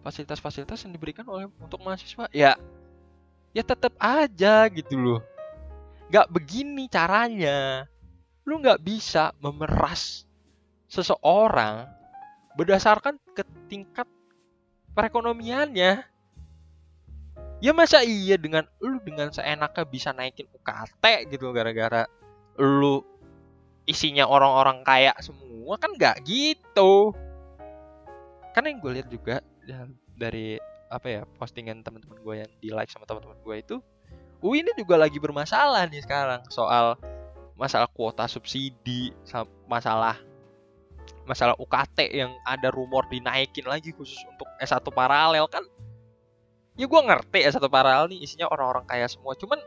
Speaker 1: fasilitas-fasilitas yang diberikan oleh untuk mahasiswa. Ya ya tetap aja gitu loh Gak begini caranya. Lu gak bisa memeras seseorang berdasarkan ke tingkat perekonomiannya. Ya masa iya dengan lu dengan seenaknya bisa naikin UKT gitu gara-gara lu isinya orang-orang kaya semua kan gak gitu. Karena yang gue lihat juga dari apa ya postingan teman-teman gue yang di like sama teman-teman gue itu UI ini juga lagi bermasalah nih sekarang soal masalah kuota subsidi, masalah masalah UKT yang ada rumor dinaikin lagi khusus untuk S1 paralel kan. Ya gue ngerti S1 paralel nih isinya orang-orang kaya semua. Cuman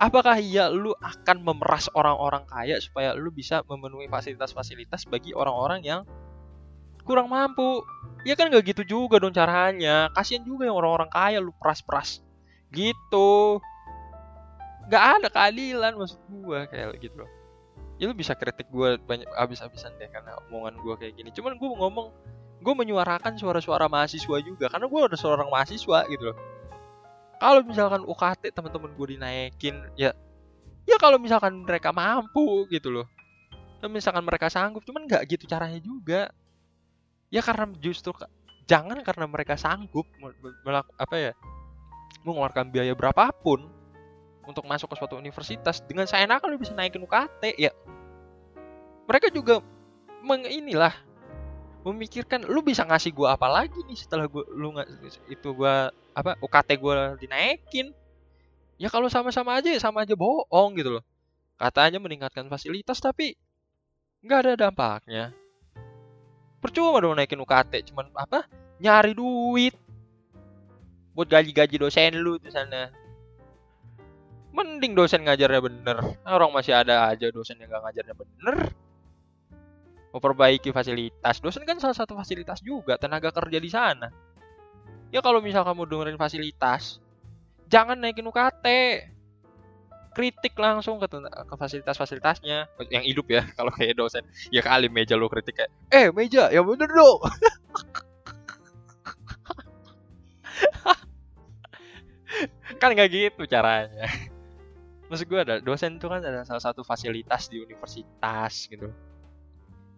Speaker 1: apakah iya lu akan memeras orang-orang kaya supaya lu bisa memenuhi fasilitas-fasilitas bagi orang-orang yang kurang mampu? Ya kan gak gitu juga dong caranya. Kasian juga yang orang-orang kaya lu peras-peras gitu nggak ada keadilan maksud gue kayak gitu loh ya lu bisa kritik gue banyak abis-abisan deh karena omongan gue kayak gini cuman gue ngomong gue menyuarakan suara-suara mahasiswa juga karena gue ada seorang mahasiswa gitu loh. Kalau misalkan UKT teman-teman gue dinaikin ya ya kalau misalkan mereka mampu gitu loh. Dan misalkan mereka sanggup cuman nggak gitu caranya juga. Ya karena justru jangan karena mereka sanggup melakukan apa ya mengeluarkan biaya berapapun untuk masuk ke suatu universitas dengan nak lu bisa naikin UKT ya. Mereka juga meng inilah memikirkan lu bisa ngasih gua apa lagi nih setelah gua lu nggak itu gua apa UKT gua dinaikin. Ya kalau sama-sama aja ya sama aja bohong gitu loh. Katanya meningkatkan fasilitas tapi nggak ada dampaknya. Percuma dong naikin UKT cuman apa nyari duit. Buat gaji-gaji dosen lu di sana. Mending dosen ngajarnya bener. Orang masih ada aja dosen yang gak ngajarnya bener memperbaiki fasilitas. Dosen kan salah satu fasilitas juga tenaga kerja di sana. Ya kalau misal kamu dengerin fasilitas jangan naikin UKT kritik langsung ke, ke fasilitas-fasilitasnya. Yang hidup ya kalau kayak dosen. Ya kali meja lo kritik kayak eh meja ya bener dong. Kan nggak gitu caranya. Maksud gue ada dosen itu kan ada salah satu fasilitas di universitas gitu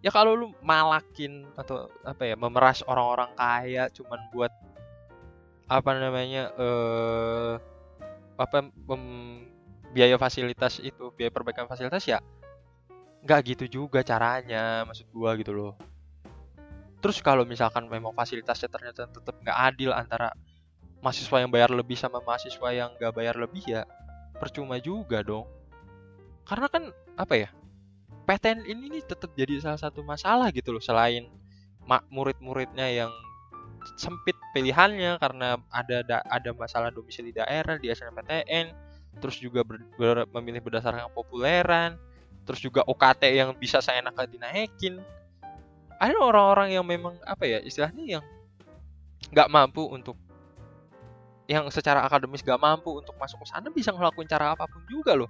Speaker 1: ya kalau lu malakin atau apa ya memeras orang-orang kaya cuman buat apa namanya eh apa mem, biaya fasilitas itu biaya perbaikan fasilitas ya nggak gitu juga caranya maksud gua gitu loh. Terus kalau misalkan memang fasilitasnya ternyata tetap nggak adil antara mahasiswa yang bayar lebih sama mahasiswa yang nggak bayar lebih ya percuma juga dong. Karena kan apa ya PTN ini nih tetap jadi salah satu masalah gitu loh selain murid-muridnya yang sempit pilihannya karena ada ada masalah domisili daerah di SNMPTN terus juga ber, ber, memilih berdasarkan populeran terus juga OKT yang bisa saya enak dinaikin. Ada orang-orang yang memang apa ya istilahnya yang nggak mampu untuk yang secara akademis gak mampu untuk masuk ke sana bisa ngelakuin cara apa pun juga loh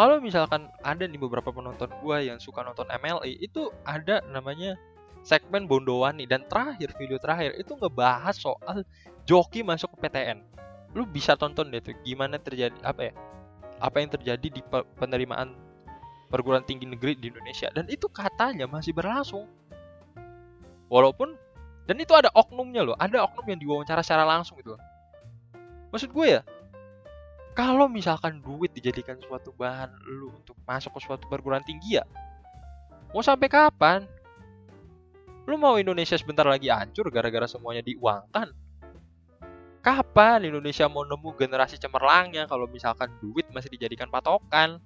Speaker 1: kalau misalkan ada nih beberapa penonton gua yang suka nonton MLE itu ada namanya segmen Bondowani. Dan terakhir video terakhir itu ngebahas soal joki masuk ke PTN lu bisa tonton deh tuh gimana terjadi apa ya apa yang terjadi di penerimaan perguruan tinggi negeri di Indonesia. Dan itu katanya masih berlangsung. Walaupun dan itu ada oknumnya loh ada oknum yang diwawancara secara langsung gitu maksud gue ya kalau misalkan duit dijadikan suatu bahan lu untuk masuk ke suatu perguruan tinggi ya mau sampai kapan lu mau Indonesia sebentar lagi hancur gara-gara semuanya diuangkan Kapan Indonesia mau nemu generasi cemerlangnya kalau misalkan duit masih dijadikan patokan?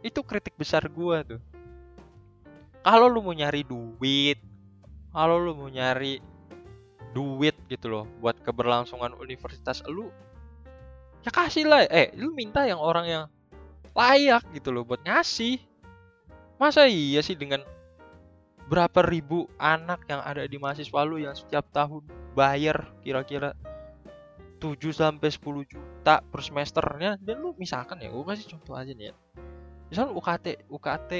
Speaker 1: Itu kritik besar gua tuh. Kalau lu mau nyari duit, kalau lu mau nyari duit gitu loh buat keberlangsungan universitas lu, ya kasih lah. Eh, lu minta yang orang yang layak gitu loh buat ngasih. Masa iya sih dengan berapa ribu anak yang ada di mahasiswa lu yang setiap tahun bayar kira-kira 7 sampai 10 juta per semesternya dan lu misalkan ya gue kasih contoh aja nih ya misal UKT UKT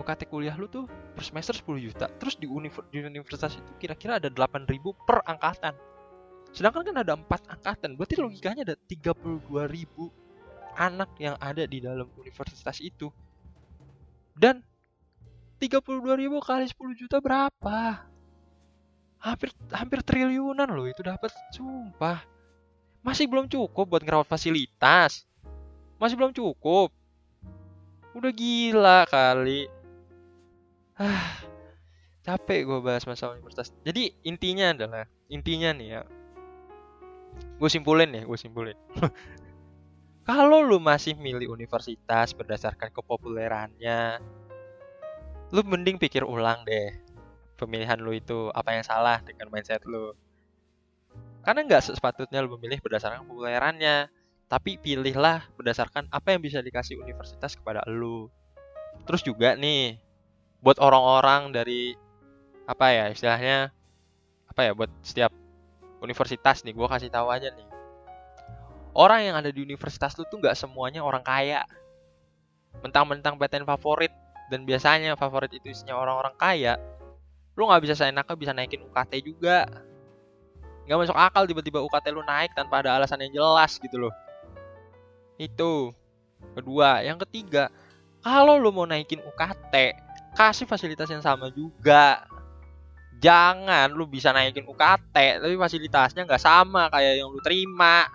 Speaker 1: UKT kuliah lu tuh per semester 10 juta terus di, univers, di universitas itu kira-kira ada 8000 per angkatan sedangkan kan ada empat angkatan berarti logikanya ada 32.000 anak yang ada di dalam universitas itu dan 32.000 kali 10 juta berapa hampir hampir triliunan loh itu dapat sumpah masih belum cukup buat ngerawat fasilitas. Masih belum cukup. Udah gila kali. Ah, capek gue bahas masalah universitas. Jadi intinya adalah, intinya nih ya. Gue simpulin ya, gue simpulin. Kalau lu masih milih universitas berdasarkan kepopulerannya, lu mending pikir ulang deh pemilihan lu itu apa yang salah dengan mindset lu. Karena nggak sepatutnya lu memilih berdasarkan kepopulerannya, tapi pilihlah berdasarkan apa yang bisa dikasih universitas kepada lu. Terus juga nih, buat orang-orang dari apa ya istilahnya apa ya buat setiap universitas nih, gue kasih tahu aja nih. Orang yang ada di universitas lu tuh nggak semuanya orang kaya. Mentang-mentang PTN favorit dan biasanya favorit itu isinya orang-orang kaya, lu nggak bisa seenaknya bisa naikin UKT juga. Nggak masuk akal tiba-tiba UKT lu naik tanpa ada alasan yang jelas gitu loh. Itu. Kedua. Yang ketiga kalau lu mau naikin UKT kasih fasilitas yang sama juga jangan lu bisa naikin UKT tapi fasilitasnya nggak sama kayak yang lu terima.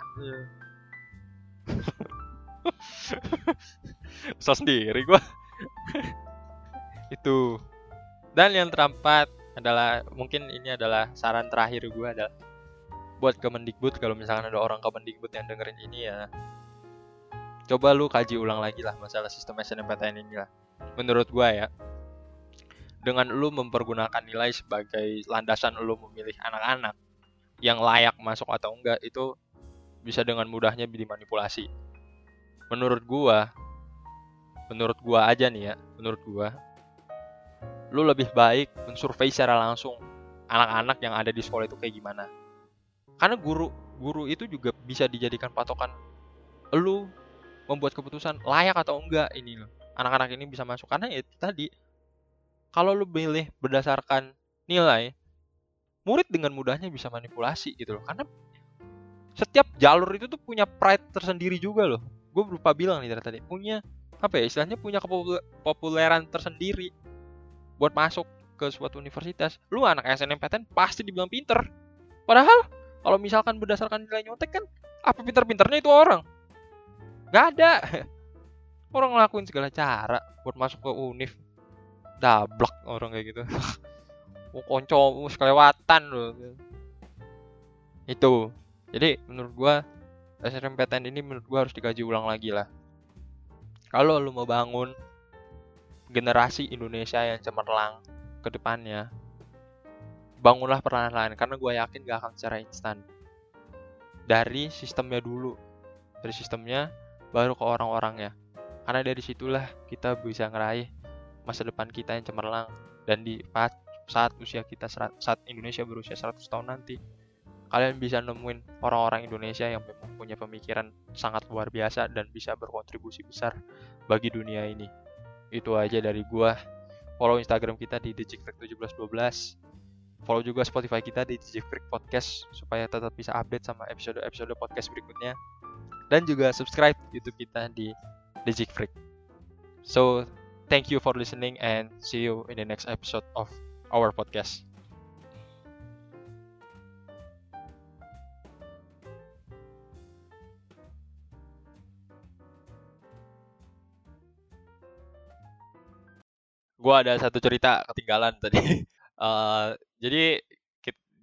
Speaker 1: So sendiri gua. Itu. Dan yang terempat adalah mungkin ini adalah saran terakhir gue adalah buat Kemendikbud kalau misalkan ada orang Kemendikbud yang dengerin ini ya. Coba lu kaji ulang lagi lah masalah sistem SNMPTN ini lah. Menurut gua ya dengan lu mempergunakan nilai sebagai landasan lu memilih anak-anak yang layak masuk atau enggak itu bisa dengan mudahnya dimanipulasi. Menurut gua, menurut gua aja nih ya, menurut gua lu lebih baik mensurvei secara langsung anak-anak yang ada di sekolah itu kayak gimana. Karena guru guru itu juga bisa dijadikan patokan lu membuat keputusan layak atau enggak ini. Anak-anak ini bisa masuk karena ya tadi kalau lu pilih berdasarkan nilai, murid dengan mudahnya bisa manipulasi gitu loh. Karena setiap jalur itu tuh punya pride tersendiri juga loh. Gue berupa bilang nih tadi punya apa ya istilahnya punya kepopuleran tersendiri buat masuk ke suatu universitas. Lu anak SNMPTN pasti dibilang pinter. Padahal kalau misalkan berdasarkan nilai nyontek kan apa pinter-pinternya itu orang? Gak ada. Orang ngelakuin segala cara buat masuk ke univ dablak orang kayak gitu. Oh, konco kelewatan loh. Itu. Jadi menurut gua SNMPTN ini menurut gua harus dikaji ulang lagi lah. Kalau lu mau bangun generasi Indonesia yang cemerlang ke depannya bangunlah perlahan-lahan karena gue yakin gak akan secara instan. Dari sistemnya dulu. Dari sistemnya baru ke orang-orangnya. Karena dari situlah kita bisa ngeraih masa depan kita yang cemerlang dan di saat usia kita saat Indonesia berusia 100 tahun nanti kalian bisa nemuin orang-orang Indonesia yang memang punya pemikiran sangat luar biasa dan bisa berkontribusi besar bagi dunia ini. Itu aja dari gua. Follow Instagram kita di digicfreak1712. Follow juga Spotify kita di Digicfreak Podcast supaya tetap bisa update sama episode-episode podcast berikutnya. Dan juga subscribe YouTube kita di Digicfreak. So, Thank you for listening and see you in the next episode of our podcast. Gua ada satu cerita ketinggalan tadi. uh, jadi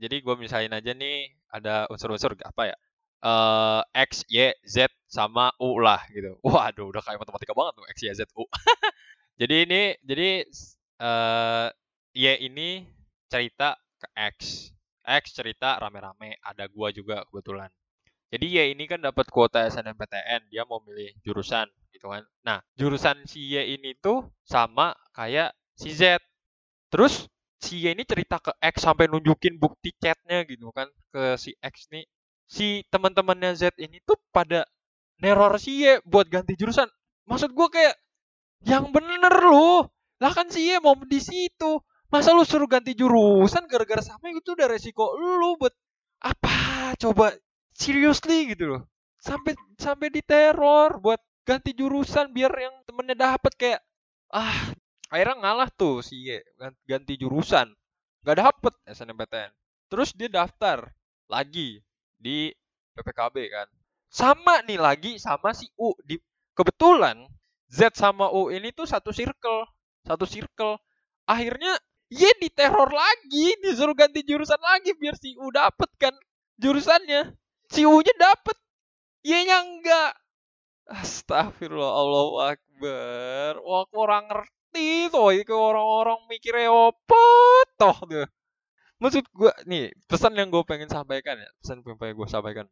Speaker 1: jadi gue misalin aja nih ada unsur-unsur apa ya? Uh, X, Y, Z sama U lah gitu. Waduh, udah kayak matematika banget tuh X, Y, Z, U. Jadi ini jadi uh, Y ini cerita ke X. X cerita rame-rame, ada gua juga kebetulan. Jadi Y ini kan dapat kuota SNMPTN, dia mau milih jurusan gitu kan. Nah, jurusan si Y ini tuh sama kayak si Z. Terus si Y ini cerita ke X sampai nunjukin bukti chatnya gitu kan ke si X nih. Si teman-temannya Z ini tuh pada neror si Y buat ganti jurusan. Maksud gua kayak yang bener lu. Lah kan sih ya mau di situ. Masa lu suruh ganti jurusan gara-gara sama itu udah resiko lu buat apa? Coba seriously gitu loh. Sampai sampai diteror buat ganti jurusan biar yang temennya dapat kayak ah akhirnya ngalah tuh si Ye ganti jurusan nggak dapet SNMPTN terus dia daftar lagi di PPKB kan sama nih lagi sama si U di kebetulan Z sama U ini tuh satu circle, satu circle. Akhirnya Y diteror lagi, disuruh ganti jurusan lagi biar si U dapet kan jurusannya. Si U-nya dapet, Y-nya enggak. Astagfirullah Allah Akbar. Wah, orang ngerti tuh itu orang-orang mikirnya opo toh tuh. Maksud gue nih pesan yang gue pengen sampaikan ya, pesan yang pengen gue sampaikan.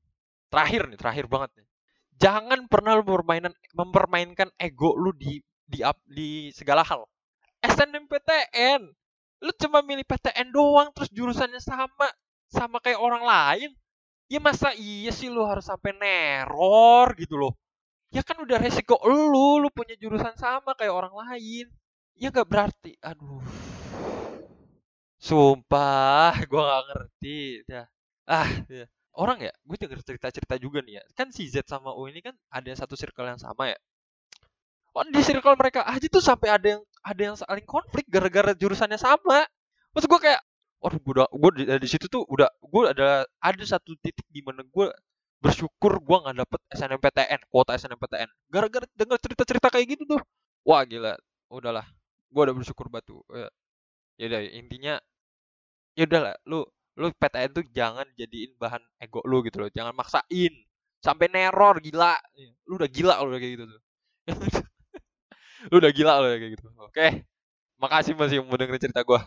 Speaker 1: Terakhir nih, terakhir banget nih jangan pernah lu mempermainkan mempermainkan ego lu di di di segala hal. SNMPTN, lu cuma milih PTN doang terus jurusannya sama sama kayak orang lain. Ya masa iya sih lu harus sampai neror gitu loh. Ya kan udah resiko lu, lu punya jurusan sama kayak orang lain. Ya gak berarti, aduh. Sumpah, gua gak ngerti. Ya. Ah, ya orang ya gue denger cerita-cerita juga nih ya. Kan si Z sama U ini kan ada satu circle yang sama ya. Oh di circle mereka aja tuh sampai ada yang ada yang saling konflik gara-gara jurusannya sama. Maksud gue kayak waduh gue udah gue di, di situ tuh udah gue ada ada satu titik di mana gue bersyukur gue nggak dapet SNMPTN kuota SNMPTN gara-gara denger cerita-cerita kayak gitu tuh wah gila udahlah. Gue udah bersyukur batu ya, ya udah intinya ya udahlah lu lu PTN tuh jangan jadiin bahan ego lu gitu loh. Jangan maksain. Sampai neror gila. Lu udah gila lu kayak gitu tuh. Lu udah gila lu kayak gitu. Oke. Makasih masih mau dengerin cerita gua